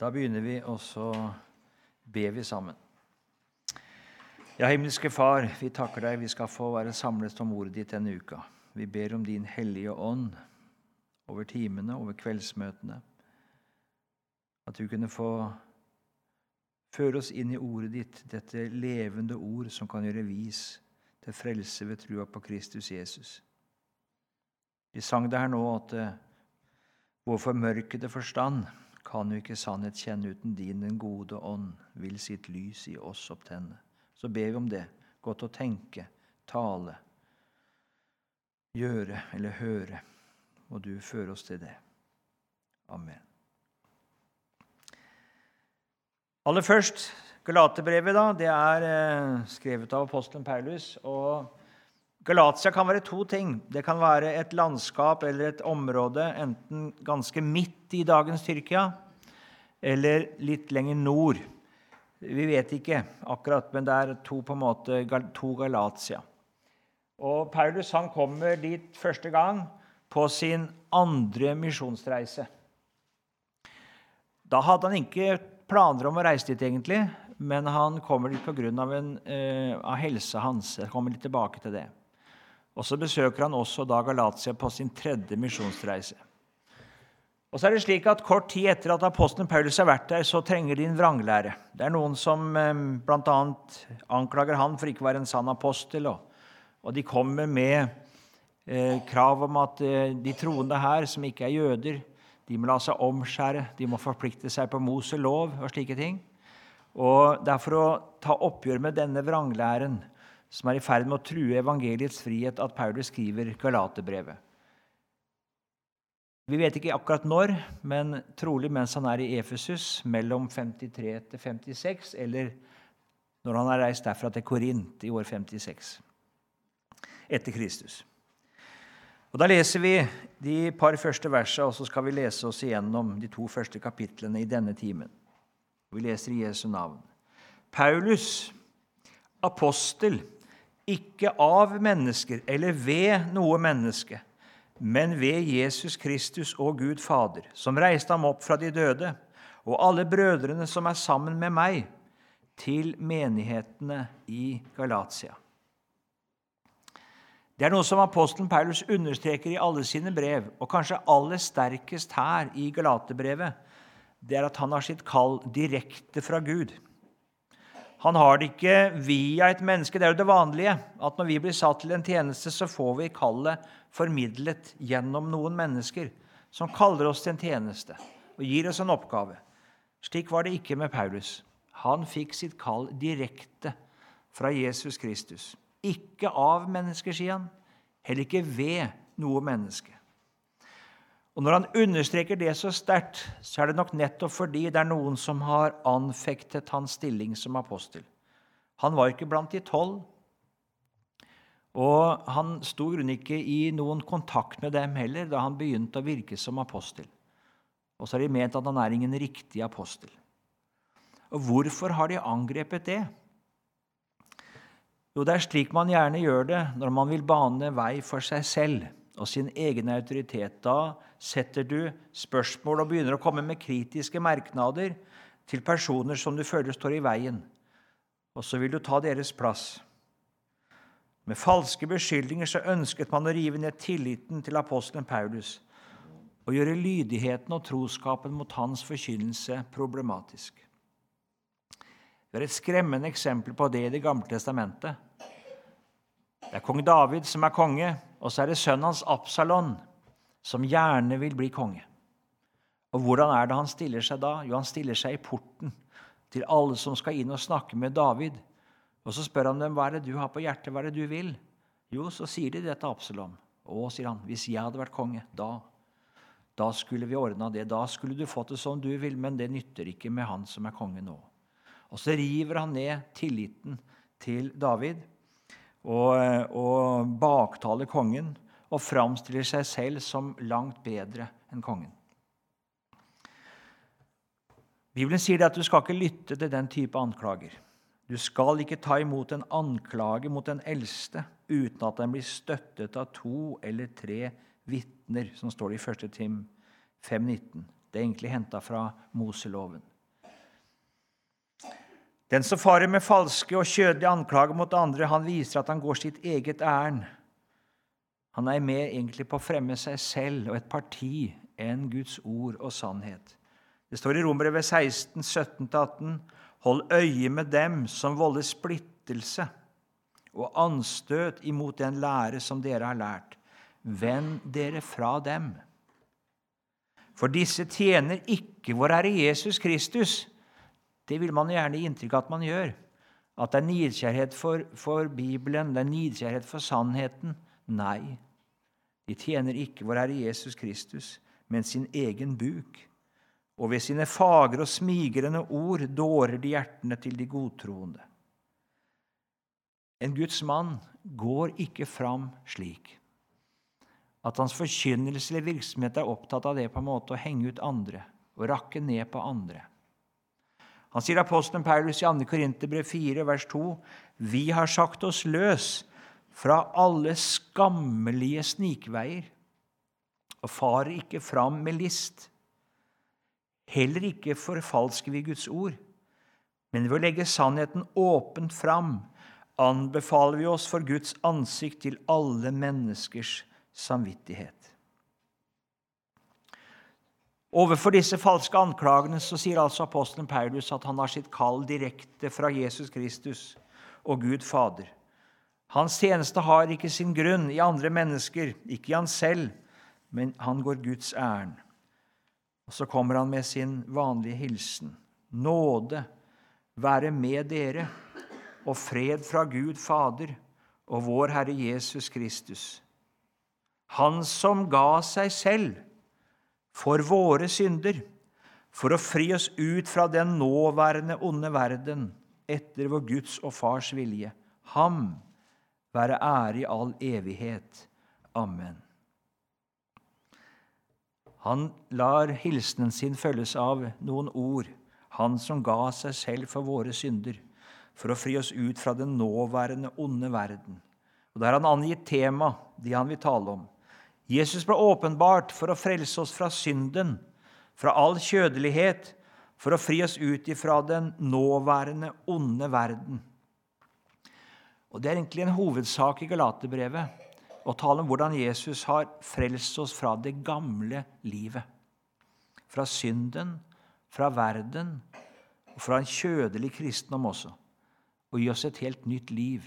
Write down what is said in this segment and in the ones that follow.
Da begynner vi, og så ber vi sammen. Ja, himmelske Far, vi takker deg vi skal få være samlet om ordet ditt denne uka. Vi ber om din hellige ånd over timene, over kveldsmøtene. At du kunne få føre oss inn i ordet ditt, dette levende ord som kan gjøre vis til frelse ved trua på Kristus Jesus. Vi sang det her nå at eh, vår formørkede forstand kan jo ikke sannhet kjenne uten din, den gode ånd, vil sitt lys i oss opptenne. Så ber vi om det. Godt å tenke, tale, gjøre eller høre. Og du fører oss til det. Amen. Aller først Galaterbrevet. da, Det er eh, skrevet av apostelen Paulus. og Galatia kan være to ting. Det kan være et landskap eller et område enten ganske midt i dagens Tyrkia eller litt lenger nord. Vi vet ikke akkurat, men det er to, på en måte, to Galatia. Og Paulus han kommer dit første gang på sin andre misjonsreise. Da hadde han ikke planer om å reise dit, egentlig, men han kommer dit pga. Eh, av hans. Jeg kommer litt tilbake til det. Og Så besøker han også da Galatia på sin tredje misjonsreise. Og så er det slik at Kort tid etter at apostelen Paulus har vært der, så trenger de en vranglære. Det er noen som eh, bl.a. anklager han for ikke å være en sann apostel. Og, de kommer med eh, krav om at eh, de troende her, som ikke er jøder, de må la seg omskjære, de må forplikte seg på Mose lov og slike ting. Og Det er for å ta oppgjør med denne vranglæren som er i ferd med å true evangeliets frihet, at Paulus skriver Galaterbrevet. Vi vet ikke akkurat når, men trolig mens han er i Efesus, mellom 53 til 56, eller når han har reist derfra til Korint i år 56 etter Kristus. Og Da leser vi de par første versene, og så skal vi lese oss igjennom de to første kapitlene i denne timen. Vi leser i Jesu navn. Paulus, apostel, ikke av mennesker eller ved noe menneske, men ved Jesus Kristus og Gud Fader, som reiste ham opp fra de døde, og alle brødrene som er sammen med meg, til menighetene i Galatia. Det er noe som apostelen Paulus understreker i alle sine brev, og kanskje aller sterkest her i Galaterbrevet. Det er at han har sitt kall direkte fra Gud. Han har det ikke via et menneske. Det er jo det vanlige. At når vi blir satt til en tjeneste, så får vi kallet formidlet gjennom noen mennesker som kaller oss til en tjeneste og gir oss en oppgave. Slik var det ikke med Paulus. Han fikk sitt kall direkte fra Jesus Kristus. Ikke av mennesker, sier han. Heller ikke ved noe menneske. Og Når han understreker det så sterkt, så er det nok nettopp fordi det er noen som har anfektet hans stilling som apostel. Han var ikke blant de tolv, og han sto ikke i noen kontakt med dem heller da han begynte å virke som apostel. Og så har de ment at han er ingen riktig apostel. Og hvorfor har de angrepet det? Jo, det er slik man gjerne gjør det når man vil bane vei for seg selv og sin egen autoritet. Da setter du spørsmål og begynner å komme med kritiske merknader til personer som du føler står i veien. Og så vil du ta deres plass. Med falske beskyldninger så ønsket man å rive ned tilliten til apostelen Paulus og gjøre lydigheten og troskapen mot hans forkynnelse problematisk. Det er et skremmende eksempel på det i Det gamle testamentet. Det er kong David som er konge, og så er det sønnen hans Absalon som gjerne vil bli konge. Og hvordan er det han stiller seg da? Jo, han stiller seg i porten til alle som skal inn og snakke med David. Og Så spør han dem hva er det du har på hjertet, hva er det du vil? Jo, så sier de det til Absalom. Å, sier han, hvis jeg hadde vært konge, da, da skulle vi ordna det. Da skulle du fått det som du vil, men det nytter ikke med han som er konge nå. Og så river han ned tilliten til David og, og baktaler kongen og framstiller seg selv som langt bedre enn kongen. Bibelen sier at du skal ikke lytte til den type anklager. Du skal ikke ta imot en anklage mot den eldste uten at den blir støttet av to eller tre vitner, som står det i 1. Tim 5,19. Det er egentlig henta fra Moseloven. Den som farer med falske og kjødelige anklager mot andre, han viser at han går sitt eget ærend. Han er mer egentlig på å fremme seg selv og et parti enn Guds ord og sannhet. Det står i Romerbrevet 16, 17-18.: Hold øye med dem som volder splittelse og anstøt imot den lære som dere har lært. Vend dere fra dem. For disse tjener ikke vår Herre Jesus Kristus. Det vil man gjerne gi inntrykk av at man gjør. At det er nidkjærhet for, for Bibelen, det er nidkjærhet for sannheten. Nei, de tjener ikke vår Herre Jesus Kristus, men sin egen buk. Og ved sine fagre og smigrende ord dårer de hjertene til de godtroende. En Guds mann går ikke fram slik at hans forkynnelse eller virksomhet er opptatt av det på en måte å henge ut andre og rakke ned på andre. Han sier apostelen Paulus i 2. Korinterbrev 4, vers 2.: Vi har sagt oss løs fra alle skammelige snikveier og farer ikke fram med list. Heller ikke forfalsker vi Guds ord, men ved å legge sannheten åpent fram anbefaler vi oss for Guds ansikt til alle menneskers samvittighet. Overfor disse falske anklagene så sier altså apostelen Paulus at han har sitt kall direkte fra Jesus Kristus og Gud Fader. Hans tjeneste har ikke sin grunn i andre mennesker, ikke i han selv, men han går Guds ærend. Og så kommer han med sin vanlige hilsen. Nåde være med dere og fred fra Gud Fader og vår Herre Jesus Kristus. Han som ga seg selv for våre synder, for å fri oss ut fra den nåværende onde verden etter vår Guds og Fars vilje. Ham være ære i all evighet. Amen. Han lar hilsenen sin følges av noen ord. Han som ga seg selv for våre synder for å fri oss ut fra den nåværende onde verden. Og Der har han angitt tema, de han vil tale om. Jesus ble åpenbart for å frelse oss fra synden, fra all kjødelighet, for å fri oss ut ifra den nåværende onde verden. Og Det er egentlig en hovedsak i Galaterbrevet å tale om hvordan Jesus har frelst oss fra det gamle livet. Fra synden, fra verden og fra en kjødelig kristendom også og gi oss et helt nytt liv.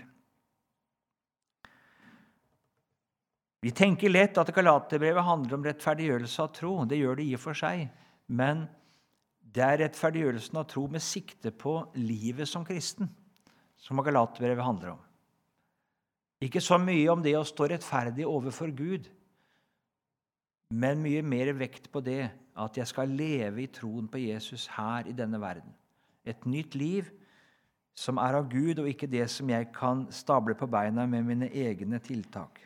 Vi tenker lett at Galaterbrevet handler om rettferdiggjørelse av tro. Det gjør det i og for seg. Men det er rettferdiggjørelsen av tro med sikte på livet som kristen som Galaterbrevet handler om. Ikke så mye om det å stå rettferdig overfor Gud, men mye mer vekt på det at jeg skal leve i troen på Jesus her i denne verden. Et nytt liv som er av Gud, og ikke det som jeg kan stable på beina med mine egne tiltak.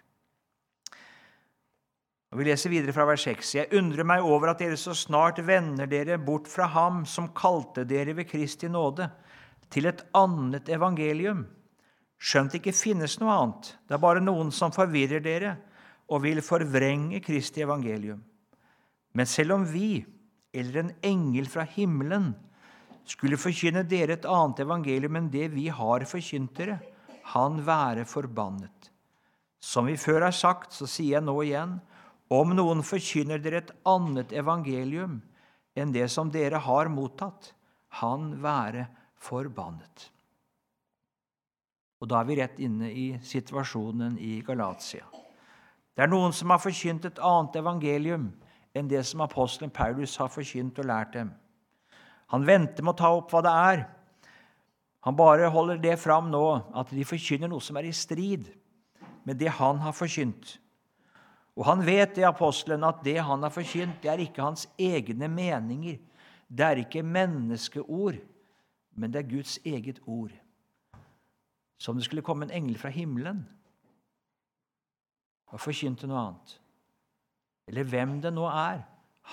Og Vi leser videre fra vers 6.: Jeg undrer meg over at dere så snart vender dere bort fra Ham som kalte dere ved Kristi nåde, til et annet evangelium. Skjønt ikke finnes noe annet. Det er bare noen som forvirrer dere og vil forvrenge Kristi evangelium. Men selv om vi, eller en engel fra himmelen, skulle forkynne dere et annet evangelium enn det vi har forkynt dere, han være forbannet. Som vi før har sagt, så sier jeg nå igjen, om noen forkynner dere et annet evangelium enn det som dere har mottatt, han være forbannet. Og Da er vi rett inne i situasjonen i Galatia. Det er noen som har forkynt et annet evangelium enn det som apostelen Paulus har forkynt og lært dem. Han venter med å ta opp hva det er. Han bare holder det fram nå, at de forkynner noe som er i strid med det han har forkynt. Og han vet, det apostelen, at det han har forkynt, det er ikke hans egne meninger. Det er ikke menneskeord, men det er Guds eget ord. Som det skulle komme en engel fra himmelen og forkynte noe annet. Eller hvem det nå er.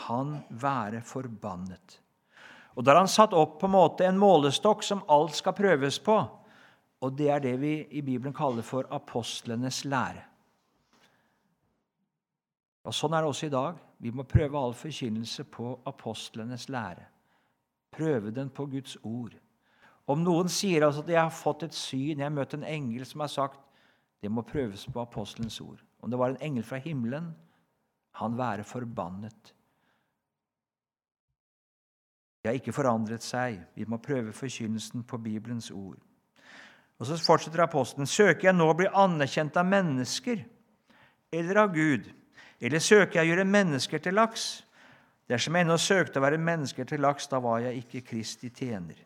Han være forbannet. Og Da har han satt opp på en måte en målestokk som alt skal prøves på. Og det er det vi i Bibelen kaller for apostlenes lære. Og Sånn er det også i dag. Vi må prøve all forkynnelse på apostlenes lære. Prøve den på Guds ord. Om noen sier altså at 'jeg har fått et syn', 'jeg har møtt en engel som har sagt' Det må prøves på apostelens ord. Om det var en engel fra himmelen, han være forbannet. Det har ikke forandret seg. Vi må prøve forkynnelsen på Bibelens ord. Og Så fortsetter apostelen. Søker jeg nå å bli anerkjent av mennesker eller av Gud? Eller søker jeg å gjøre mennesker til laks? Dersom jeg ennå søkte å være mennesker til laks, da var jeg ikke Kristi tjener.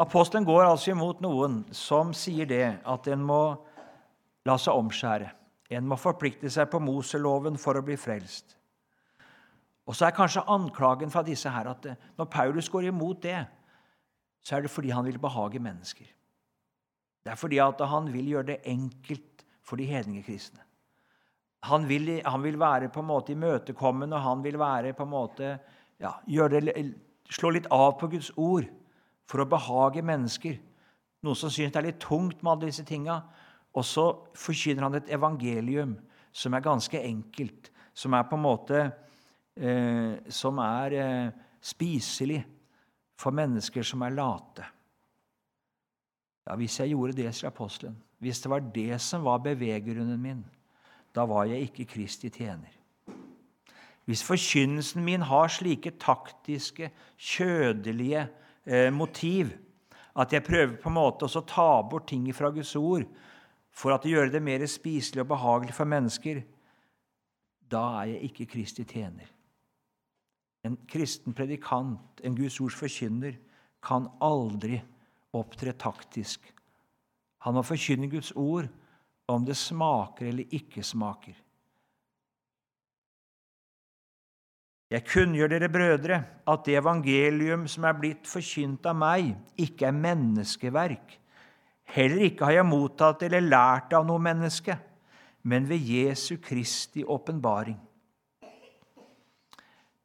Apostelen går altså imot noen som sier det at en må la seg omskjære. En må forplikte seg på Moseloven for å bli frelst. Og så er kanskje anklagen fra disse her at når Paulus går imot det, så er det fordi han vil behage mennesker. Det er fordi han vil gjøre det enkelt for de hedninge kristne. Han vil, han vil, være på en måte imøtekommende, og han vil være på en måte, ja, det, slå litt av på Guds ord for å behage mennesker. Noen som syns det er litt tungt med alle disse tinga. Og så forkynner han et evangelium som er ganske enkelt, som er på en måte eh, Som er eh, spiselig for mennesker som er late. Ja, Hvis jeg gjorde det, sier apostelen, hvis det var det som var beveggrunnen min, da var jeg ikke Kristi tjener. Hvis forkynnelsen min har slike taktiske, kjødelige eh, motiv. At jeg prøver på en måte å ta bort ting fra Guds ord for at det gjør det mer spiselig og behagelig for mennesker. Da er jeg ikke Kristi tjener. En kristen predikant, en Guds ords forkynner, kan aldri opptre taktisk. Han må forkynne Guds ord om det smaker eller ikke smaker. Jeg kunngjør dere brødre at det evangelium som er blitt forkynt av meg, ikke er menneskeverk. Heller ikke har jeg mottatt eller lært av noe menneske, men ved Jesu Kristi åpenbaring.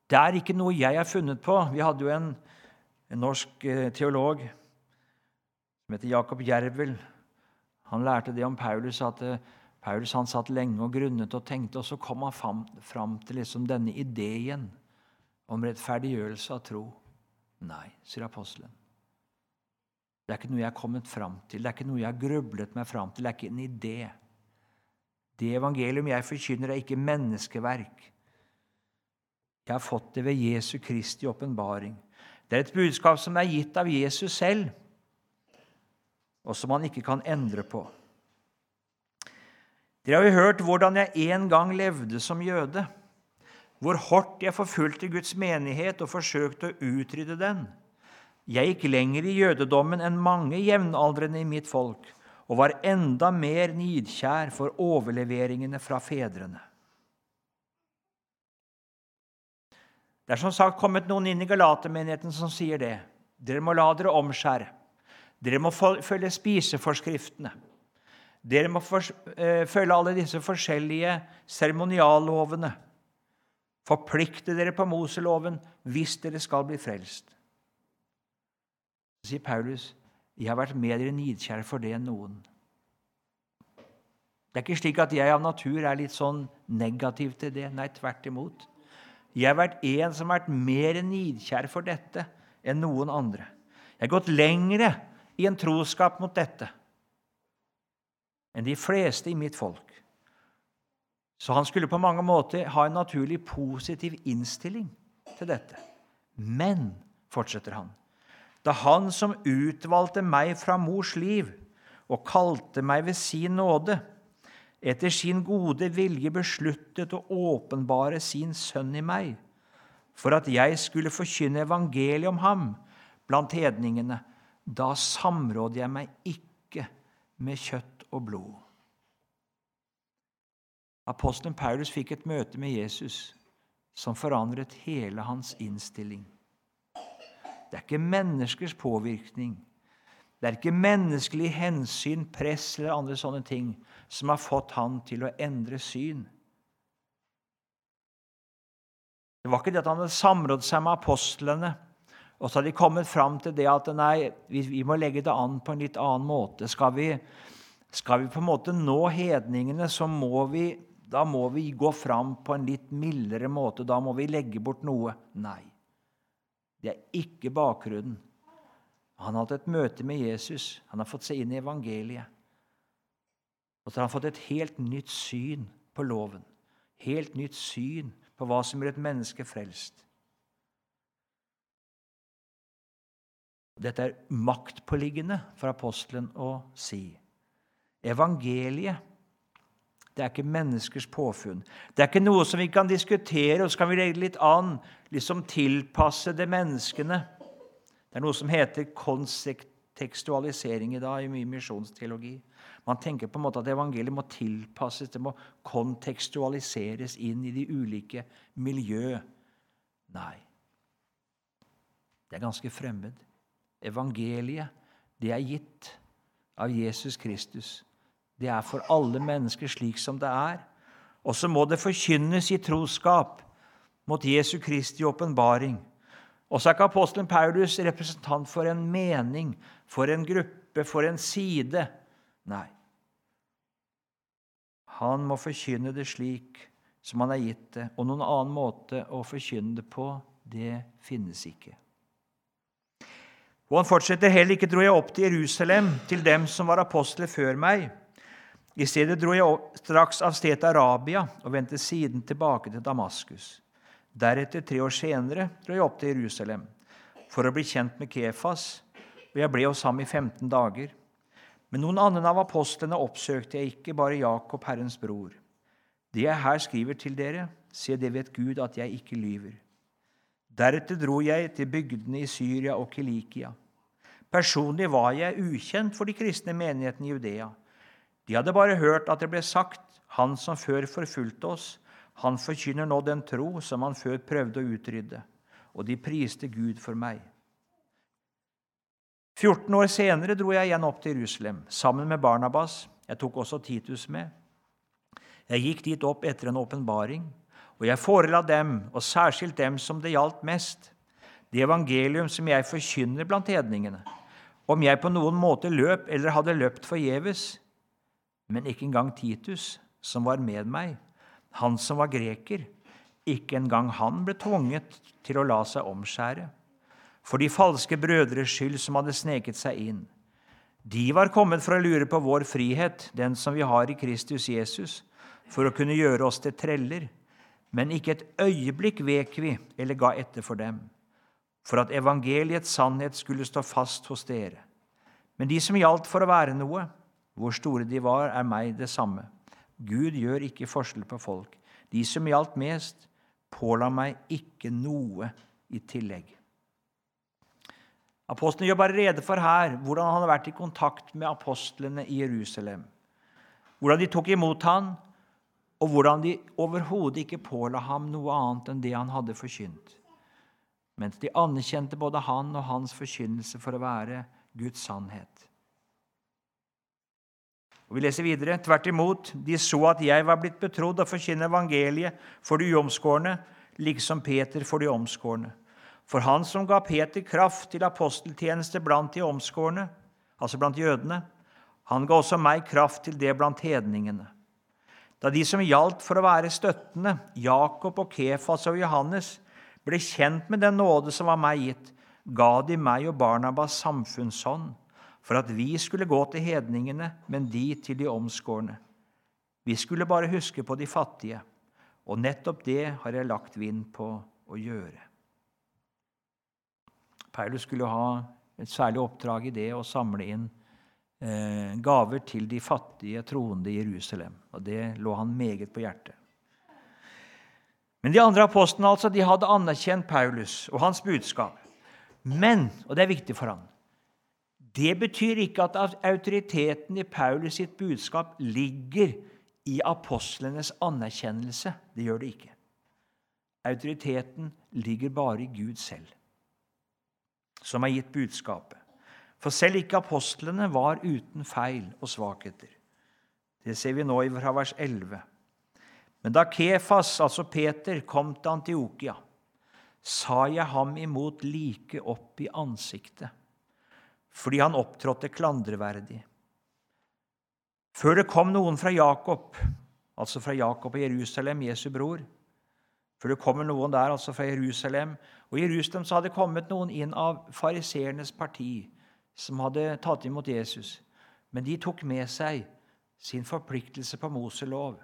Det er ikke noe jeg har funnet på. Vi hadde jo en, en norsk eh, teolog som heter Jakob Jervel. Han lærte det om Paulus, at eh, Paulus han satt lenge og grunnet og tenkte, og så kom han fram, fram til liksom denne ideen om rettferdiggjørelse av tro. Nei, sier apostelen. Det er ikke noe jeg har kommet fram til, det er ikke noe jeg har grublet meg fram til. Det er ikke en idé. Det evangelium jeg forkynner, er ikke menneskeverk. Jeg har fått det ved Jesu Kristi åpenbaring. Det er et budskap som er gitt av Jesus selv, og som han ikke kan endre på. Dere har jo hørt hvordan jeg en gang levde som jøde, hvor hardt jeg forfulgte Guds menighet og forsøkte å utrydde den. Jeg gikk lenger i jødedommen enn mange jevnaldrende i mitt folk og var enda mer nidkjær for overleveringene fra fedrene. Det er som sagt kommet noen inn i Galatermenigheten som sier det. Dere må la dere omskjære. Dere må følge spiseforskriftene. Dere må eh, følge alle disse forskjellige seremoniallovene. Forplikte dere på Moseloven hvis dere skal bli frelst. Så sier Paulus, 'Jeg har vært dere nidkjær for det enn noen'. Det er ikke slik at jeg av natur er litt sånn negativ til det. Nei, tvert imot. Jeg har vært en som har vært mer nidkjær for dette enn noen andre. Jeg har gått lengre i en troskap mot dette enn de fleste i mitt folk. Så han skulle på mange måter ha en naturlig positiv innstilling til dette. Men, fortsetter han, da han som utvalgte meg fra mors liv og kalte meg ved sin nåde, etter sin gode vilje besluttet å åpenbare sin sønn i meg, for at jeg skulle forkynne evangeliet om ham blant hedningene, da samrådde jeg meg ikke med kjøtt og blod. Apostelen Paulus fikk et møte med Jesus som forandret hele hans innstilling. Det er ikke menneskers påvirkning, det er ikke menneskelig hensyn, press eller andre sånne ting som har fått han til å endre syn. Det var ikke det at han hadde samrådd seg med apostlene, og så hadde de kommet fram til det at nei, vi må legge det an på en litt annen måte. Skal vi skal vi på en måte nå hedningene, så må vi da må vi gå fram på en litt mildere måte. Da må vi legge bort noe. Nei. Det er ikke bakgrunnen. Han har hatt et møte med Jesus. Han har fått seg inn i evangeliet. Og så har han fått et helt nytt syn på loven. Helt nytt syn på hva som gjør et menneske frelst. Dette er maktpåliggende for apostelen å si. Evangeliet det er ikke menneskers påfunn. Det er ikke noe som vi kan diskutere, og så kan vi legge litt an, liksom tilpasse det menneskene. Det er noe som heter kontekstualisering i dag i mye misjonsteologi. Man tenker på en måte at evangeliet må tilpasses, det må kontekstualiseres inn i de ulike miljø. Nei. Det er ganske fremmed. Evangeliet, det er gitt av Jesus Kristus. Det er for alle mennesker slik som det er. Og så må det forkynnes i troskap mot Jesu Kristi åpenbaring. Og så er ikke apostelen Paulus representant for en mening, for en gruppe, for en side. Nei. Han må forkynne det slik som han er gitt det, og noen annen måte å forkynne det på, det finnes ikke. Og han fortsetter heller ikke dro jeg opp til Jerusalem, til dem som var apostler før meg. I stedet dro jeg straks av sted til Arabia og vendte siden tilbake til Damaskus. Deretter, tre år senere, dro jeg opp til Jerusalem for å bli kjent med Kefas, og jeg ble hos ham i 15 dager. Men noen annen av apostlene oppsøkte jeg ikke, bare Jakob, Herrens bror. Det jeg her skriver til dere, se det vet Gud at jeg ikke lyver. Deretter dro jeg til bygdene i Syria og Kilikia. Personlig var jeg ukjent for de kristne menighetene i Judea. De hadde bare hørt at det ble sagt, han som før forfulgte oss, han forkynner nå den tro som han før prøvde å utrydde. Og de priste Gud for meg. 14 år senere dro jeg igjen opp til Jerusalem sammen med Barnabas. Jeg tok også Titus med. Jeg gikk dit opp etter en åpenbaring. Og jeg forela dem, og særskilt dem som det gjaldt mest, det evangelium som jeg forkynner blant hedningene. Om jeg på noen måte løp eller hadde løpt forgjeves. Men ikke engang Titus, som var med meg, han som var greker, ikke engang han ble tvunget til å la seg omskjære. For de falske brødres skyld som hadde sneket seg inn. De var kommet for å lure på vår frihet, den som vi har i Kristus Jesus, for å kunne gjøre oss til treller men ikke et øyeblikk vek vi eller ga etter for dem, for at evangeliets sannhet skulle stå fast hos dere. Men de som gjaldt for å være noe, hvor store de var, er meg det samme. Gud gjør ikke forskjell på folk. De som gjaldt mest, påla meg ikke noe i tillegg. Apostelen gjør bare rede for her hvordan han har vært i kontakt med apostlene i Jerusalem. Hvordan de tok imot han, og hvordan de overhodet ikke påla ham noe annet enn det han hadde forkynt, mens de anerkjente både han og hans forkynnelse for å være Guds sannhet. Og Vi leser videre. Tvert imot, de så at jeg var blitt betrodd å forkynne evangeliet for de uomskårne, liksom Peter for de omskårne. For han som ga Peter kraft til aposteltjeneste blant de omskårne, altså blant jødene, han ga også meg kraft til det blant hedningene. Da de som gjaldt for å være støttende, Jakob og Kefas og Johannes, ble kjent med den nåde som var meg gitt, ga de meg og Barnabas samfunnsånd, for at vi skulle gå til hedningene, men de til de omskårne. Vi skulle bare huske på de fattige, og nettopp det har jeg lagt vind på å gjøre. Paulus skulle ha et særlig oppdrag i det å samle inn gaver til de fattige troende i Jerusalem. Og Det lå han meget på hjertet. Men de andre apostlene altså, de hadde anerkjent Paulus og hans budskap. Men, og det er viktig for ham, det betyr ikke at autoriteten i Paulus sitt budskap ligger i apostlenes anerkjennelse. Det gjør det ikke. Autoriteten ligger bare i Gud selv, som har gitt budskapet. For selv ikke apostlene var uten feil og svakheter. Det ser vi nå fra vers 11. Men da Kefas, altså Peter, kom til Antiokia, sa jeg ham imot like opp i ansiktet, fordi han opptrådte klandreverdig. Før det kom noen fra Jakob, altså fra Jakob og Jerusalem, Jesu bror. For det kommer noen der, altså fra Jerusalem. Og I Jerusalem så hadde det kommet noen inn av fariseernes parti som hadde tatt imot Jesus. Men de tok med seg sin forpliktelse på Moselov.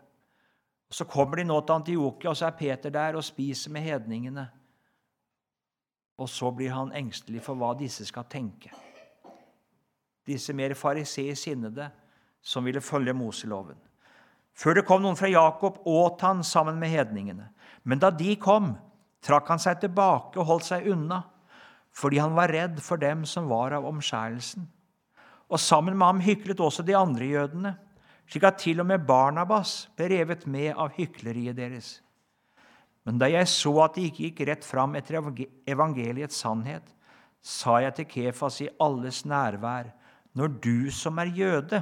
Og Så kommer de nå til Antiokia, og så er Peter der og spiser med hedningene. Og så blir han engstelig for hva disse skal tenke. Disse mer fariseisk som ville følge Moseloven. Før det kom noen fra Jakob, åt han sammen med hedningene. Men da de kom, trakk han seg tilbake og holdt seg unna, fordi han var redd for dem som var av omskjærelsen. Og sammen med ham hyklet også de andre jødene slik at til og med Barnabas ble revet med av hykleriet deres. Men da jeg så at det ikke gikk rett fram etter evangeliets sannhet, sa jeg til Kefas i alles nærvær, når du som er jøde,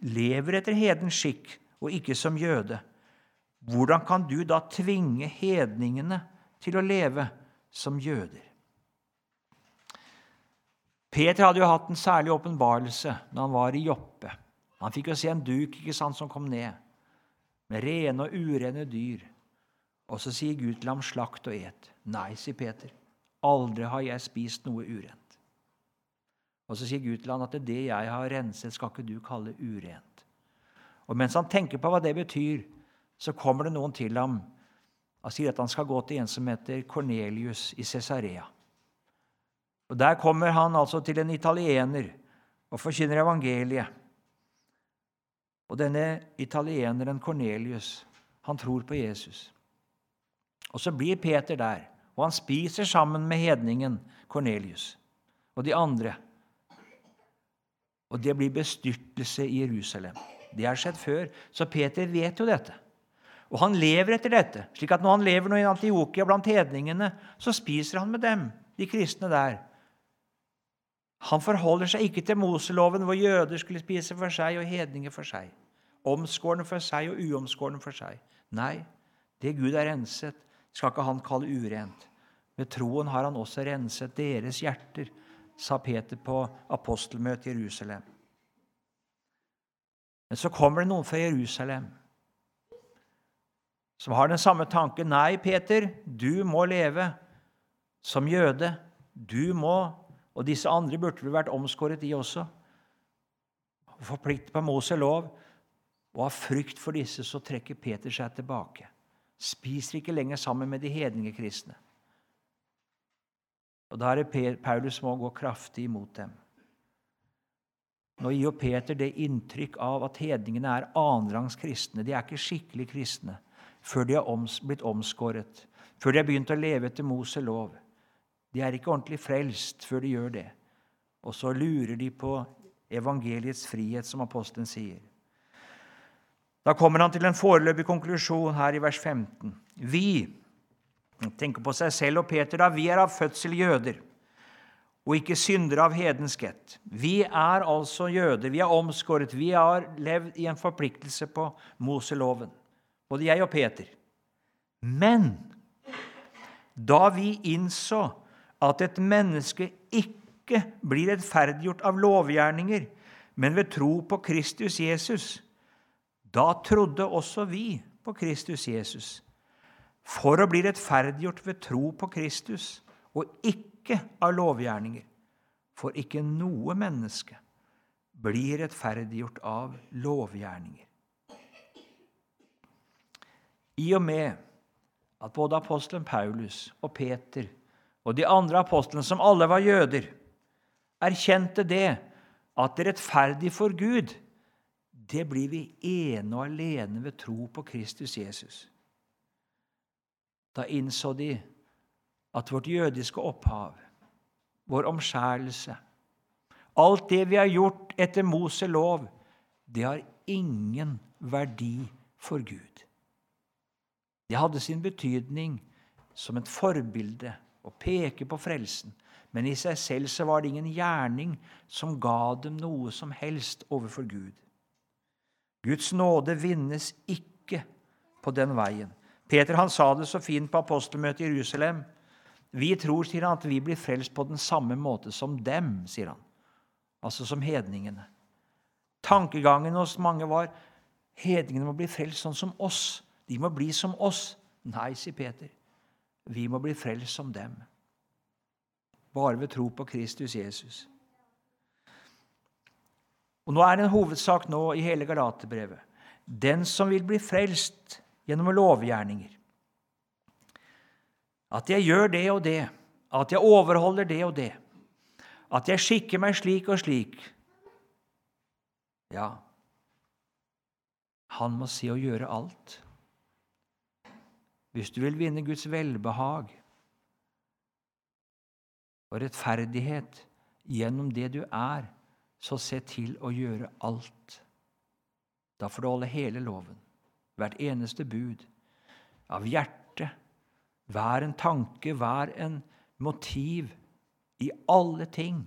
lever etter hedens skikk og ikke som jøde, hvordan kan du da tvinge hedningene til å leve som jøder? Peter hadde jo hatt en særlig åpenbarelse når han var i Joppe. Han fikk jo se en duk ikke sant, som kom ned, med rene og urene dyr. Og så sier Gud til ham, 'Slakt og et'. Nei, sier Peter. Aldri har jeg spist noe urent. Og så sier Gud til ham at det jeg har renset, skal ikke du kalle urent. Og mens han tenker på hva det betyr, så kommer det noen til ham og sier at han skal gå til en som heter Cornelius i Cesarea. Og Der kommer han altså til en italiener og forkynner evangeliet. Og denne italieneren Cornelius, han tror på Jesus. Og så blir Peter der, og han spiser sammen med hedningen Cornelius og de andre. Og det blir bestyrtelse i Jerusalem. Det har skjedd før, så Peter vet jo dette. Og han lever etter dette, slik at når han lever nå i Antiokia blant hedningene, så spiser han med dem, de kristne der. Han forholder seg ikke til Moseloven, hvor jøder skulle spise for seg og hedninger for seg. Omskårne for seg og uomskårne for seg. Nei, det Gud har renset, skal ikke han kalle urent. Med troen har han også renset deres hjerter, sa Peter på apostelmøtet i Jerusalem. Men så kommer det noen fra Jerusalem som har den samme tanken. Nei, Peter, du må leve som jøde. Du må Og disse andre burde vel vært omskåret, de også. Forpliktet på Moses lov. Og av frykt for disse så trekker Peter seg tilbake. Spiser ikke lenger sammen med de hedningekristne. Og Da er det Paulus må gå kraftig imot dem. Nå gir jo Peter det inntrykk av at hedningene er annenrangs kristne. De er ikke skikkelig kristne før de har blitt omskåret, før de har begynt å leve etter Moses lov. De er ikke ordentlig frelst før de gjør det. Og så lurer de på evangeliets frihet, som apostelen sier. Da kommer han til en foreløpig konklusjon her i vers 15. Vi tenker på seg selv og Peter da, vi er av fødsel jøder og ikke syndere av hedensk ett. Vi er altså jøder. Vi er omskåret. Vi har levd i en forpliktelse på Moseloven, både jeg og Peter. Men da vi innså at et menneske ikke blir rettferdiggjort av lovgjerninger, men ved tro på Kristus Jesus, da trodde også vi på Kristus Jesus, for å bli rettferdiggjort ved tro på Kristus og ikke av lovgjerninger. For ikke noe menneske blir rettferdiggjort av lovgjerninger. I og med at både apostelen Paulus og Peter og de andre apostlene, som alle var jøder, erkjente det at rettferdig for Gud det blir vi ene og alene ved tro på Kristus Jesus. Da innså de at vårt jødiske opphav, vår omskjærelse, alt det vi har gjort etter Mose lov, det har ingen verdi for Gud. Det hadde sin betydning som et forbilde å peke på frelsen, men i seg selv så var det ingen gjerning som ga dem noe som helst overfor Gud. Guds nåde vinnes ikke på den veien. Peter han sa det så fint på apostelmøtet i Jerusalem. Vi tror sier han, at vi blir frelst på den samme måte som dem, sier han. Altså som hedningene. Tankegangen hos mange var Hedningene må bli frelst sånn som oss. De må bli som oss. Nei, sier Peter. Vi må bli frelst som dem. Bare ved tro på Kristus Jesus. Og Nå er det en hovedsak nå i hele Galaterbrevet. Den som vil bli frelst gjennom lovgjerninger. At jeg gjør det og det. At jeg overholder det og det. At jeg skikker meg slik og slik. Ja, han må se og gjøre alt. Hvis du vil vinne Guds velbehag og rettferdighet gjennom det du er, så se til å gjøre alt. Da får du holde hele loven, hvert eneste bud, av hjertet, hver en tanke, hver en motiv, i alle ting.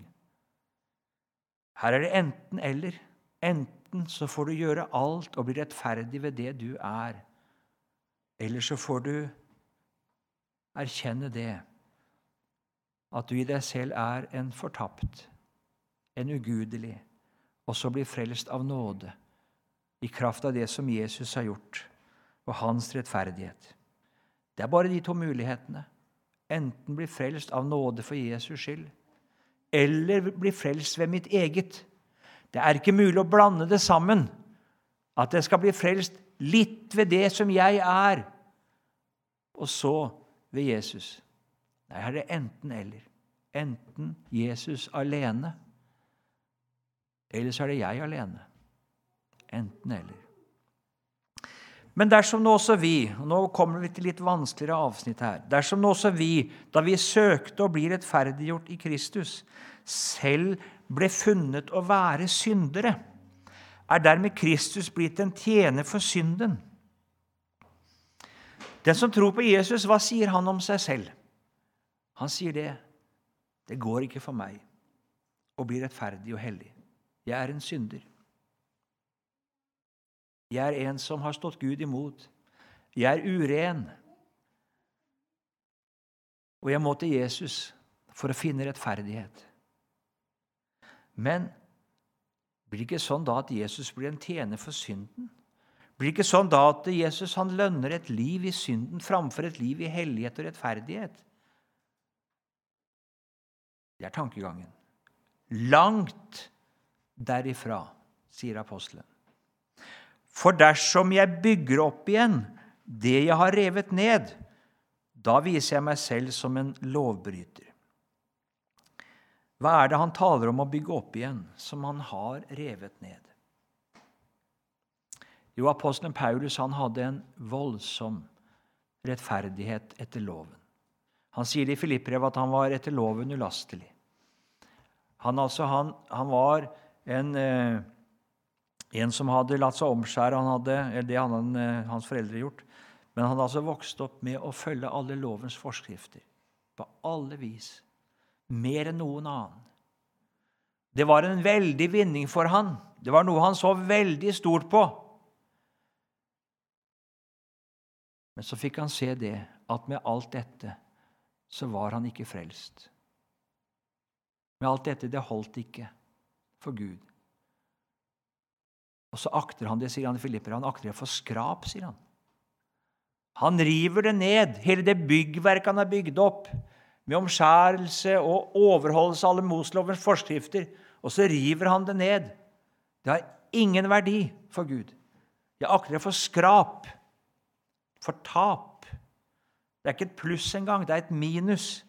Her er det enten-eller. Enten så får du gjøre alt og bli rettferdig ved det du er, eller så får du erkjenne det, at du i deg selv er en fortapt, en ugudelig, og så bli frelst av nåde, i kraft av det som Jesus har gjort, og hans rettferdighet. Det er bare de to mulighetene. Enten bli frelst av nåde for Jesus skyld, eller bli frelst ved mitt eget. Det er ikke mulig å blande det sammen. At jeg skal bli frelst litt ved det som jeg er, og så ved Jesus. Nei, her er det enten-eller. Enten Jesus alene, eller så er det jeg alene. Enten-eller. Men dersom nå også vi og Nå kommer vi til litt vanskeligere avsnitt her. Dersom nå også vi, da vi søkte å bli rettferdiggjort i Kristus, selv ble funnet å være syndere, er dermed Kristus blitt en tjener for synden. Den som tror på Jesus, hva sier han om seg selv? Han sier det. Det går ikke for meg å bli rettferdig og hellig. Jeg er en synder. Jeg er en som har stått Gud imot. Jeg er uren. Og jeg må til Jesus for å finne rettferdighet. Men blir det ikke sånn da at Jesus blir en tjener for synden? Blir det ikke sånn da at Jesus han lønner et liv i synden framfor et liv i hellighet og rettferdighet? Det er tankegangen. Langt derifra, sier apostelen. For dersom jeg bygger opp igjen det jeg har revet ned, da viser jeg meg selv som en lovbryter. Hva er det han taler om å bygge opp igjen, som han har revet ned? Jo, apostelen Paulus han hadde en voldsom rettferdighet etter loven. Han sier det i Filippbrevet at han var etter loven ulastelig. Han, altså, han, han var en, eh, en, som hadde latt seg omskjære. Han hadde, det hadde eh, hans foreldre gjort. Men han hadde altså vokst opp med å følge alle lovens forskrifter. På alle vis mer enn noen annen. Det var en veldig vinning for han. Det var noe han så veldig stort på. Men så fikk han se det, at med alt dette så var han ikke frelst. Med alt dette, det holdt ikke for Gud. Og så akter han det, sier han i Filipper. Han akter det for skrap, sier han. Han river det ned, hele det byggverket han har bygd opp med omskjærelse og overholdelse av alle Moslovens forskrifter, og så river han det ned. Det har ingen verdi for Gud. Jeg akter det for skrap, for tap. Det er ikke et pluss engang, det er et minus.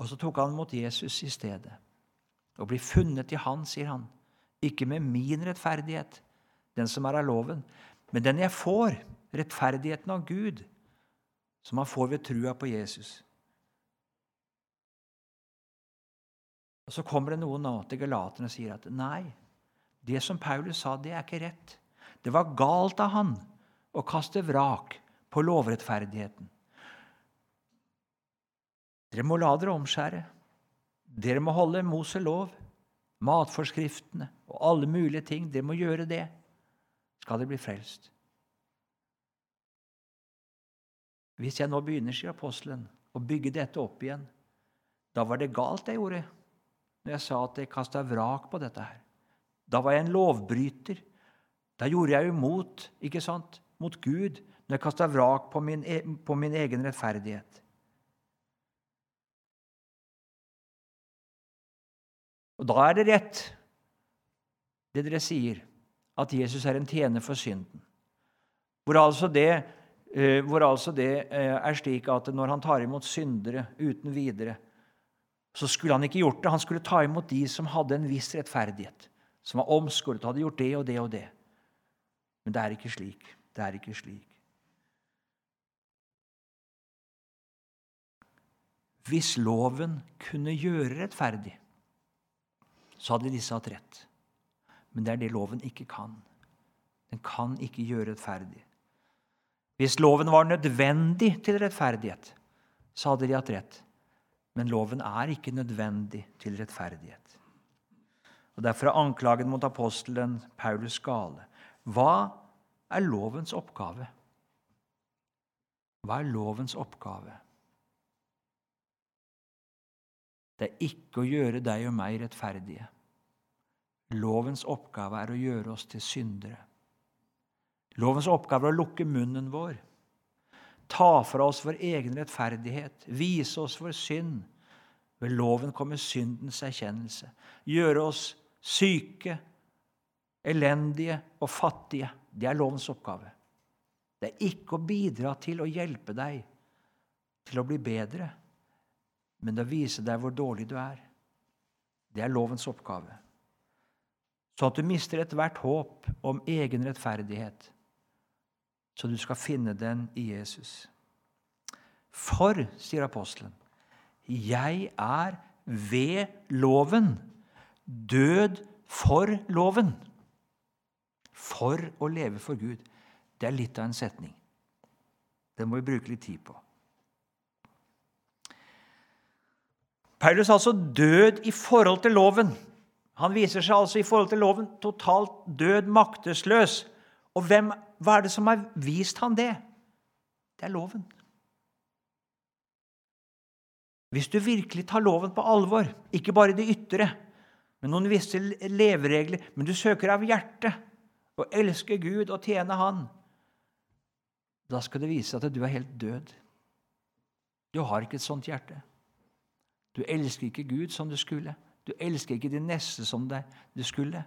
Og så tok han mot Jesus i stedet. Å bli funnet i Han, sier han, ikke med min rettferdighet, den som er av loven, men den jeg får, rettferdigheten av Gud, som han får ved trua på Jesus. Og Så kommer det noen nå til galaterne og sier at nei, det som Paulus sa, det er ikke rett. Det var galt av han å kaste vrak på lovrettferdigheten. Dere må la dere omskjære. Dere må holde Moselov, matforskriftene og alle mulige ting. Dere må gjøre det. Skal dere bli frelst. Hvis jeg nå begynner, sier apostelen, å bygge dette opp igjen, da var det galt jeg gjorde når jeg sa at jeg kasta vrak på dette her. Da var jeg en lovbryter. Da gjorde jeg imot, ikke sant, mot Gud når jeg kasta vrak på min, e, på min egen rettferdighet. Og da er det rett, det dere sier, at Jesus er en tjener for synden. Hvor altså det, eh, hvor altså det eh, er slik at når han tar imot syndere uten videre, så skulle han ikke gjort det. Han skulle ta imot de som hadde en viss rettferdighet, som var omskåret og hadde gjort det og det og det. Men det er ikke slik. Det er ikke slik. Hvis loven kunne gjøre rettferdig, så hadde disse hatt rett. Men det er det loven ikke kan. Den kan ikke gjøre rettferdig. Hvis loven var nødvendig til rettferdighet, så hadde de hatt rett. Men loven er ikke nødvendig til rettferdighet. Og Derfor er anklagen mot apostelen Paulus gale. Hva er lovens oppgave? Hva er lovens oppgave? Det er ikke å gjøre deg og meg rettferdige. Lovens oppgave er å gjøre oss til syndere. Lovens oppgave er å lukke munnen vår, ta fra oss vår egen rettferdighet, vise oss vår synd. Ved loven kommer syndens erkjennelse. Gjøre oss syke, elendige og fattige. Det er lovens oppgave. Det er ikke å bidra til å hjelpe deg til å bli bedre, men å vise deg hvor dårlig du er. Det er lovens oppgave. Så at du mister ethvert håp om egen rettferdighet så du skal finne den i Jesus. For, sier apostelen, jeg er ved loven død for loven. For å leve for Gud. Det er litt av en setning. Den må vi bruke litt tid på. Paulus er altså død i forhold til loven. Han viser seg altså i forhold til loven totalt død, maktesløs. Og hvem hva er det som har vist han det? Det er loven. Hvis du virkelig tar loven på alvor, ikke bare det ytre, men noen visse leveregler, men du søker av hjertet å elske Gud og tjene Han, da skal det vise at du er helt død. Du har ikke et sånt hjerte. Du elsker ikke Gud som du skulle. Du elsker ikke din neste som du skulle.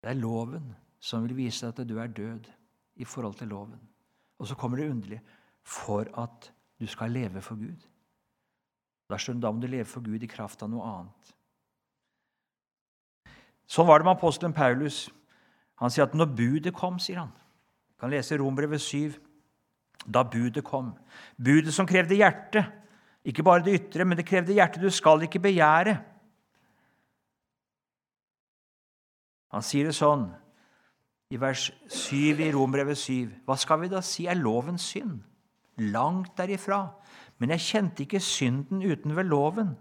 Det er loven som vil vise at du er død i forhold til loven. Og så kommer det underlig for at du skal leve for Gud. Da skjønner du, da må du leve for Gud i kraft av noe annet. Sånn var det med apostelen Paulus. Han sier at når budet kom, sier han Vi kan lese Rombrevet 7. Da budet kom. Budet som krevde hjerte. Ikke bare det ytre, men det krevde hjerte. Du skal ikke begjære. Han sier det sånn i vers 7 i Rombrevet 7. Hva skal vi da si er lovens synd? Langt derifra. Men jeg kjente ikke synden uten ved loven.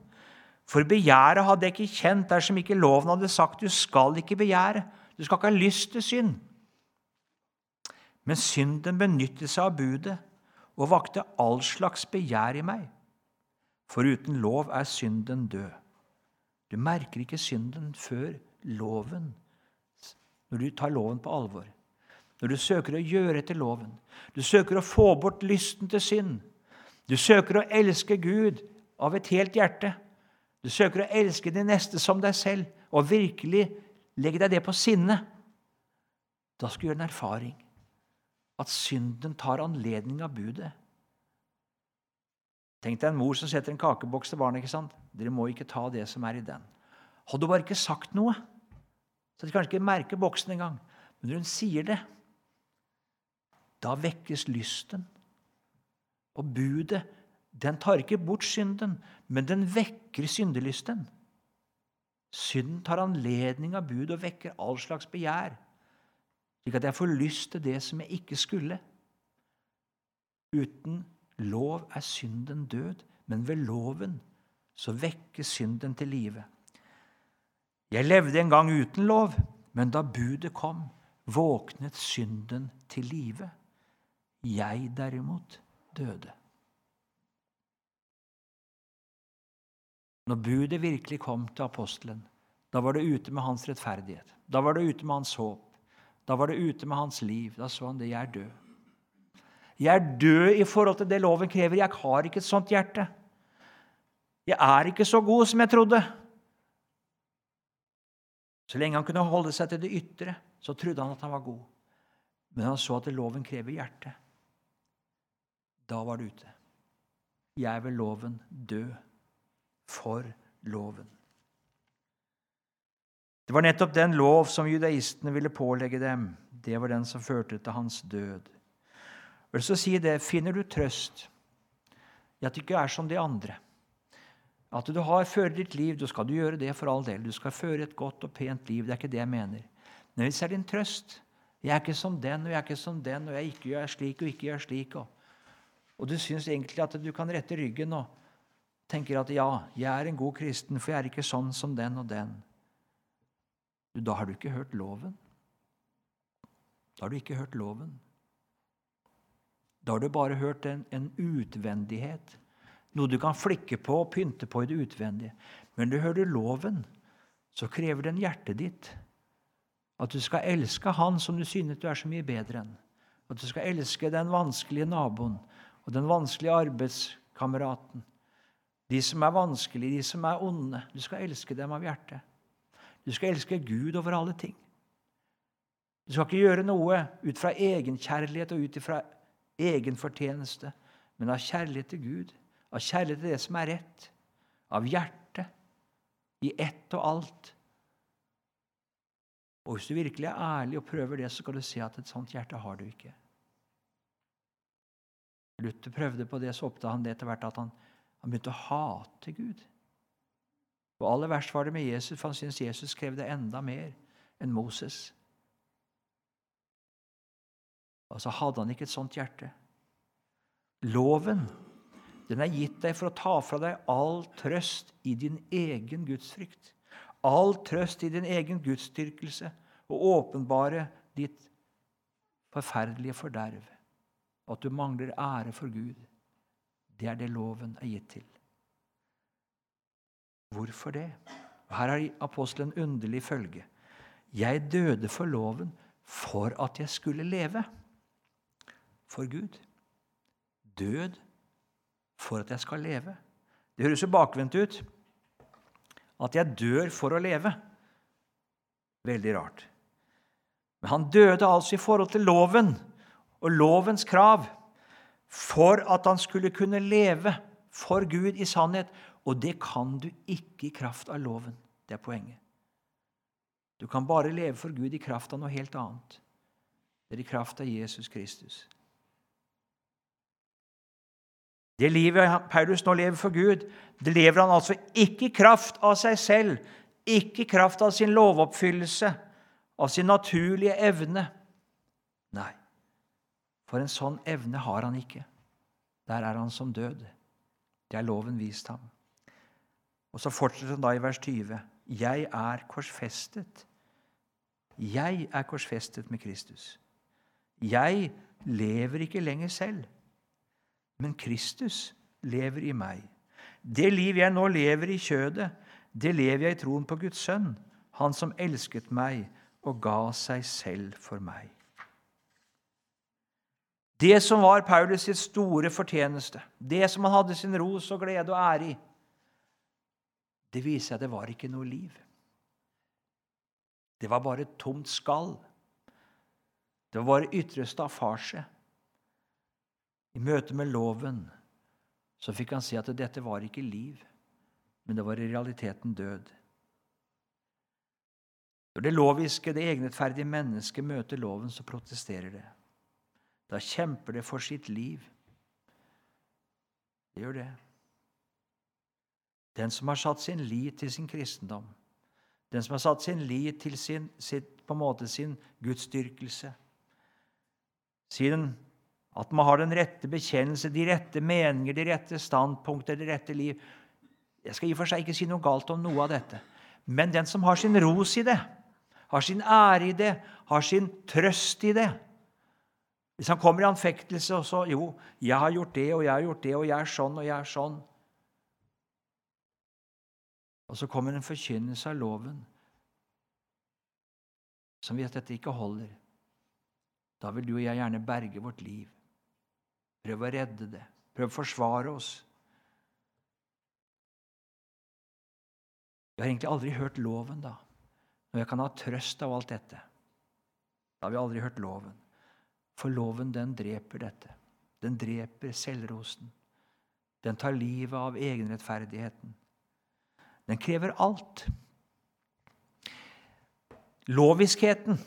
For begjæret hadde jeg ikke kjent dersom ikke loven hadde sagt du skal ikke begjære. Du skal ikke ha lyst til synd. Men synden benyttet seg av budet og vakte all slags begjær i meg. For uten lov er synden død. Du merker ikke synden før loven når du tar loven på alvor, når du søker å gjøre etter loven, du søker å få bort lysten til synd, du søker å elske Gud av et helt hjerte, du søker å elske din neste som deg selv og virkelig legge deg det på sinne, da skal du gjøre en erfaring at synden tar anledning av budet. Tenk deg en mor som setter en kakeboks til barnet. ikke sant? Dere må ikke ta det som er i den. Hadde du bare ikke sagt noe, så de kanskje ikke merker boksen engang. Men når hun sier det, da vekkes lysten. Og budet den tar ikke bort synden, men den vekker syndelysten. Synden tar anledning av bud og vekker all slags begjær, slik at jeg får lyst til det som jeg ikke skulle. Uten lov er synden død, men ved loven så vekkes synden til live. Jeg levde en gang uten lov, men da budet kom, våknet synden til live. Jeg derimot døde. Når budet virkelig kom til apostelen, da var det ute med hans rettferdighet. Da var det ute med hans håp. Da var det ute med hans liv. Da så han det. Jeg er død. Jeg er død i forhold til det loven krever. Jeg har ikke et sånt hjerte. Jeg er ikke så god som jeg trodde. Så lenge han kunne holde seg til det ytre, så trodde han at han var god. Men han så at loven krever hjerte. Da var det ute. Jeg er ved loven død for loven. Det var nettopp den lov som judaistene ville pålegge dem. Det var den som førte til hans død. Vil så si det, Finner du trøst i at du ikke er som de andre? At du har, fører ditt liv, da skal du gjøre det for all del. Du skal føre et godt og pent liv. Det er ikke det jeg mener. Men hvis det er din trøst Jeg er ikke som den, og jeg er ikke som den, og jeg ikke gjør slik og ikke gjør slik. Og, og du syns egentlig at du kan rette ryggen og tenker at ja, jeg er en god kristen, for jeg er ikke sånn som den og den. Da har du ikke hørt loven. Da har du ikke hørt loven. Da har du bare hørt en, en utvendighet noe du kan flikke på og pynte på i det utvendige. Men du hører loven, så krever den hjertet ditt at du skal elske han som du synes du er så mye bedre enn. At du skal elske den vanskelige naboen og den vanskelige arbeidskameraten. De som er vanskelige, de som er onde. Du skal elske dem av hjertet. Du skal elske Gud over alle ting. Du skal ikke gjøre noe ut fra egenkjærlighet og ut fra egen fortjeneste, men av kjærlighet til Gud av kjærlighet til det som er rett, av hjertet, i ett og alt. Og Hvis du virkelig er ærlig og prøver det, så skal du se at et sånt hjerte har du ikke. Luther prøvde på det, så oppdaget han det etter hvert at han, han, begynte å hate Gud. Og Aller verst var det med Jesus, for han syntes Jesus krevde enda mer enn Moses. Og så hadde han ikke et sånt hjerte. Loven den er gitt deg for å ta fra deg all trøst i din egen gudsfrykt. All trøst i din egen gudsdyrkelse og åpenbare ditt forferdelige forderv. At du mangler ære for Gud. Det er det loven er gitt til. Hvorfor det? Her har apostelen underlig følge. Jeg døde for loven for at jeg skulle leve for Gud. Død for at jeg skal leve. Det høres jo bakvendt ut. At jeg dør for å leve. Veldig rart. Men han døde altså i forhold til loven og lovens krav for at han skulle kunne leve for Gud i sannhet. Og det kan du ikke i kraft av loven. Det er poenget. Du kan bare leve for Gud i kraft av noe helt annet. Det er i kraft av Jesus Kristus. Det livet Paulus nå lever for Gud, det lever han altså ikke i kraft av seg selv, ikke i kraft av sin lovoppfyllelse, av sin naturlige evne. For en sånn evne har han ikke. Der er han som død. Det er loven vist ham. Og så fortsetter han da i vers 20. Jeg er korsfestet. Jeg er korsfestet med Kristus. Jeg lever ikke lenger selv men Kristus lever i meg. Det liv jeg nå lever i kjødet, det lever jeg i troen på Guds sønn, han som elsket meg og ga seg selv for meg. Det som var Paulus' sitt store fortjeneste, det som han hadde sin ros og glede og ære i, det viser seg at det var ikke noe liv. Det var bare tomt skall. Det var bare ytre staffasje. I møte med loven så fikk han se at dette var ikke liv, men det var i realiteten død. Når det loviske, det egenrettferdige mennesket møter loven, så protesterer det. Da kjemper det for sitt liv. Det gjør det. Den som har satt sin lit til sin kristendom, den som har satt sin lit til sin, sitt, på en måte sin gudsdyrkelse, at man har den rette bekjennelse, de rette meninger, de rette standpunkter, det rette liv. Jeg skal i og for seg ikke si noe galt om noe av dette. Men den som har sin ros i det, har sin ære i det, har sin trøst i det Hvis han kommer i anfektelse og så Jo, jeg har gjort det, og jeg har gjort det, og jeg er sånn, og jeg er sånn Og så kommer en forkynnelse av loven som vet at dette ikke holder. Da vil du og jeg gjerne berge vårt liv. Prøve å redde det. Prøve å forsvare oss. Vi har egentlig aldri hørt loven, da, når jeg kan ha trøst av alt dette. Da har vi aldri hørt loven. For loven, den dreper dette. Den dreper selvrosen. Den tar livet av egenrettferdigheten. Den krever alt. Loviskheten,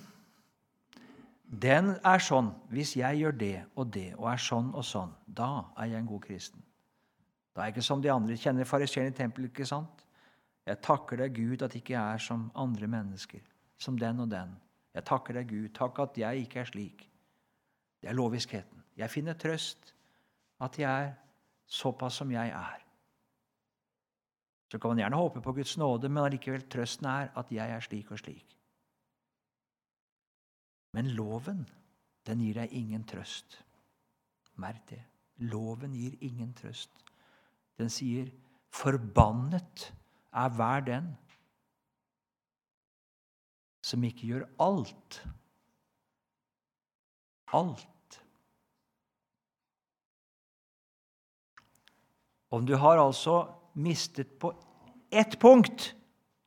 den er sånn hvis jeg gjør det og det og er sånn og sånn, da er jeg en god kristen. Da er jeg ikke som de andre. Kjenner fariseeren i tempelet, ikke sant? Jeg takker deg, Gud, at jeg ikke er som andre mennesker, som den og den. Jeg takker deg, Gud, takk at jeg ikke er slik. Det er loviskheten. Jeg finner trøst at jeg er såpass som jeg er. Så kan man gjerne håpe på Guds nåde, men allikevel trøsten er at jeg er slik og slik. Men loven, den gir deg ingen trøst. Merk det. Loven gir ingen trøst. Den sier 'forbannet er hver den som ikke gjør alt'. Alt. Om du har altså mistet på ett punkt,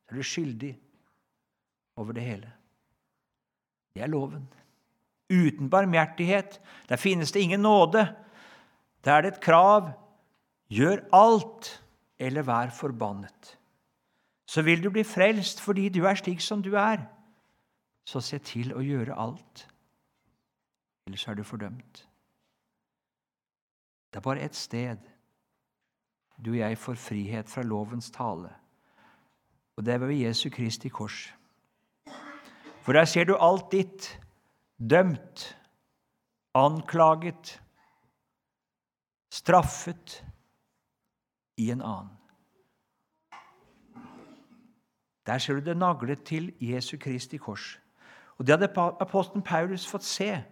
er du skyldig over det hele. Det er loven. Uten barmhjertighet, der finnes det ingen nåde. Der er det et krav gjør alt eller vær forbannet. Så vil du bli frelst fordi du er slik som du er. Så se til å gjøre alt. Ellers er du fordømt. Det er bare ett sted du og jeg får frihet fra lovens tale, og det er ved Jesu Kristi kors. For der ser du alt ditt dømt, anklaget, straffet i en annen. Der ser du det naglet til Jesu Kristi kors. Og Det hadde apostelen Paulus fått se.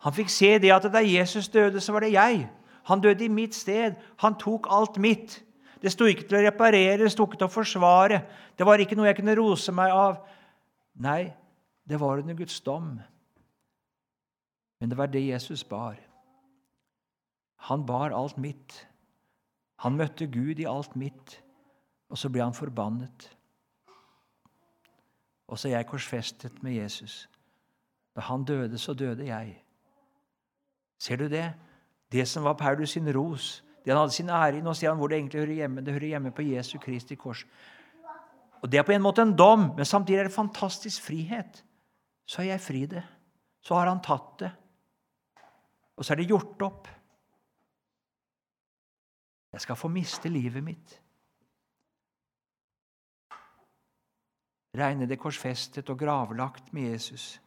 Han fikk se det at da Jesus døde, så var det jeg. Han døde i mitt sted. Han tok alt mitt. Det sto ikke til å reparere, det sto ikke til å forsvare. Det var ikke noe jeg kunne rose meg av. Nei, det var under Guds dom. Men det var det Jesus bar. Han bar alt mitt. Han møtte Gud i alt mitt, og så ble han forbannet. Og så er jeg korsfestet med Jesus. Da han døde, så døde jeg. Ser du det? Det som var Paulus sin ros, det han hadde sin ære i. Nå sier han hvor det egentlig hører hjemme. Det hører hjemme på Jesu Kristi kors. Og Det er på en måte en dom, men samtidig er det fantastisk frihet. Så er jeg fri det. Så har han tatt det. Og så er det gjort opp. Jeg skal få miste livet mitt. Regne det korsfestet og gravlagt med Jesus.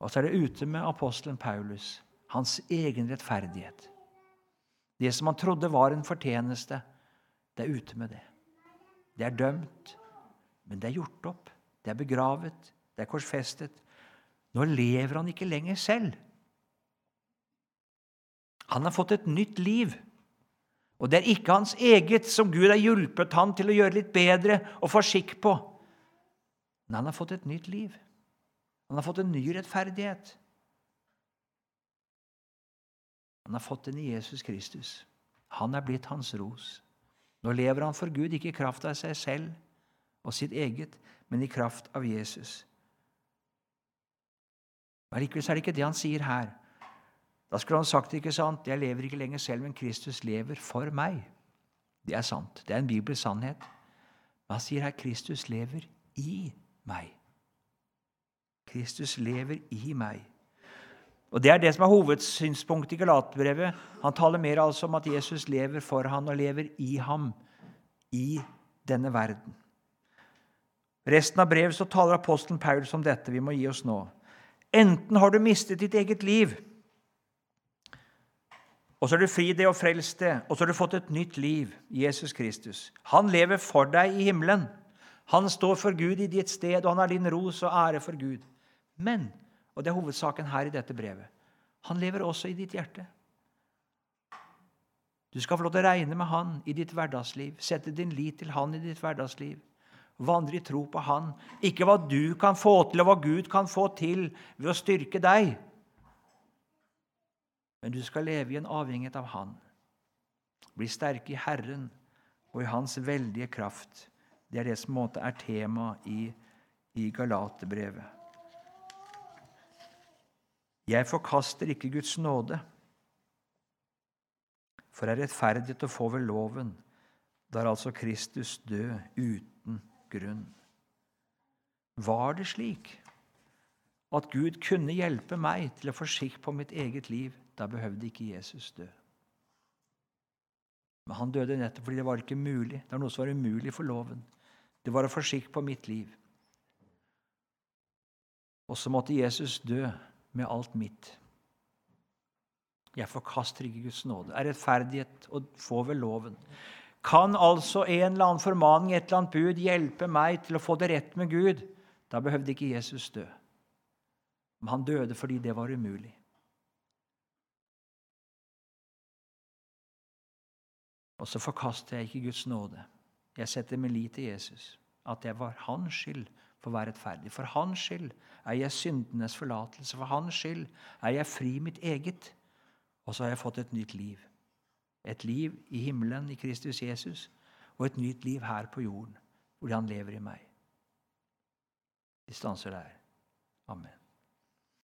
Og så er det ute med apostelen Paulus, hans egen rettferdighet. Det som han trodde var en fortjeneste, det er ute med det. Det er dømt, men det er gjort opp. Det er begravet. Det er korsfestet. Nå lever han ikke lenger selv. Han har fått et nytt liv. Og det er ikke hans eget som Gud har hjulpet han til å gjøre litt bedre og få skikk på. Men han har fått et nytt liv. Han har fått en ny rettferdighet. Han har fått den i Jesus Kristus. Han er blitt hans ros. Nå lever han for Gud, ikke i kraft av seg selv og sitt eget, men i kraft av Jesus. Men likevel er det ikke det han sier her. Da skulle han sagt ikke sant, 'Jeg lever ikke lenger selv, men Kristus lever for meg'. Det er sant. Det er en bibelsk sannhet. Men han sier her 'Kristus lever i meg'. Kristus lever i meg. Og Det er det som er hovedsynspunktet i Galatbrevet. Han taler mer altså om at Jesus lever for han og lever i ham i denne verden. Resten av brevet så taler apostelen Paulus om dette. Vi må gi oss nå. Enten har du mistet ditt eget liv, og så er du fri det og frelst det, og så har du fått et nytt liv, Jesus Kristus. Han lever for deg i himmelen. Han står for Gud i ditt sted, og han er din ros og ære for Gud. Men, og det er hovedsaken her i dette brevet, han lever også i ditt hjerte. Du skal få lov til å regne med Han i ditt hverdagsliv. Sette din lit til Han i ditt hverdagsliv. Vandre i tro på Han. Ikke hva du kan få til, og hva Gud kan få til ved å styrke deg. Men du skal leve i en avhengighet av Han. Bli sterke i Herren og i Hans veldige kraft. Det er det som måte er tema i, i Galaterbrevet. Jeg forkaster ikke Guds nåde, for er rettferdighet å få ved loven. Da er altså Kristus død uten grunn. Var det slik at Gud kunne hjelpe meg til å få skikk på mitt eget liv, da behøvde ikke Jesus dø. Men han døde nettopp fordi det var ikke mulig. Det var noe som var umulig for loven. Det var å få skikk på mitt liv. Og så måtte Jesus dø med alt mitt. Jeg forkaster ikke Guds nåde. Er rettferdighet å få ved loven. Kan altså en eller annen formaning, et eller annet bud, hjelpe meg til å få det rett med Gud? Da behøvde ikke Jesus dø. Men han døde fordi det var umulig. Og så forkaster jeg ikke Guds nåde. Jeg setter min lit til Jesus. At det var hans skyld for å være rettferdig. For hans skyld er jeg syndenes forlatelse. For hans skyld er jeg fri mitt eget. Og så har jeg fått et nytt liv. Et liv i himmelen i Kristus Jesus, og et nytt liv her på jorden, fordi han lever i meg. Vi stanser der. Amen.